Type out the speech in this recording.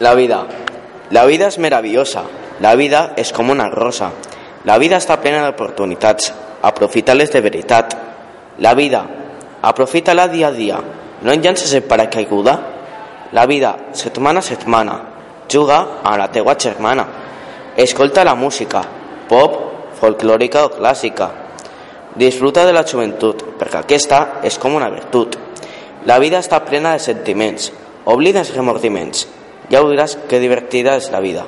La vida. La vida és meravellosa. La vida és com una rosa. La vida està plena d'oportunitats. Aprofita-les de veritat. La vida. Aprofita-la dia a dia. No en llances el paracaiguda. La vida, setmana a setmana. Juga a la teua germana. Escolta la música, pop, folclòrica o clàssica. Disfruta de la joventut, perquè aquesta és com una virtut. La vida està plena de sentiments. Oblida els remordiments. Ja veuràs que divertida és la vida.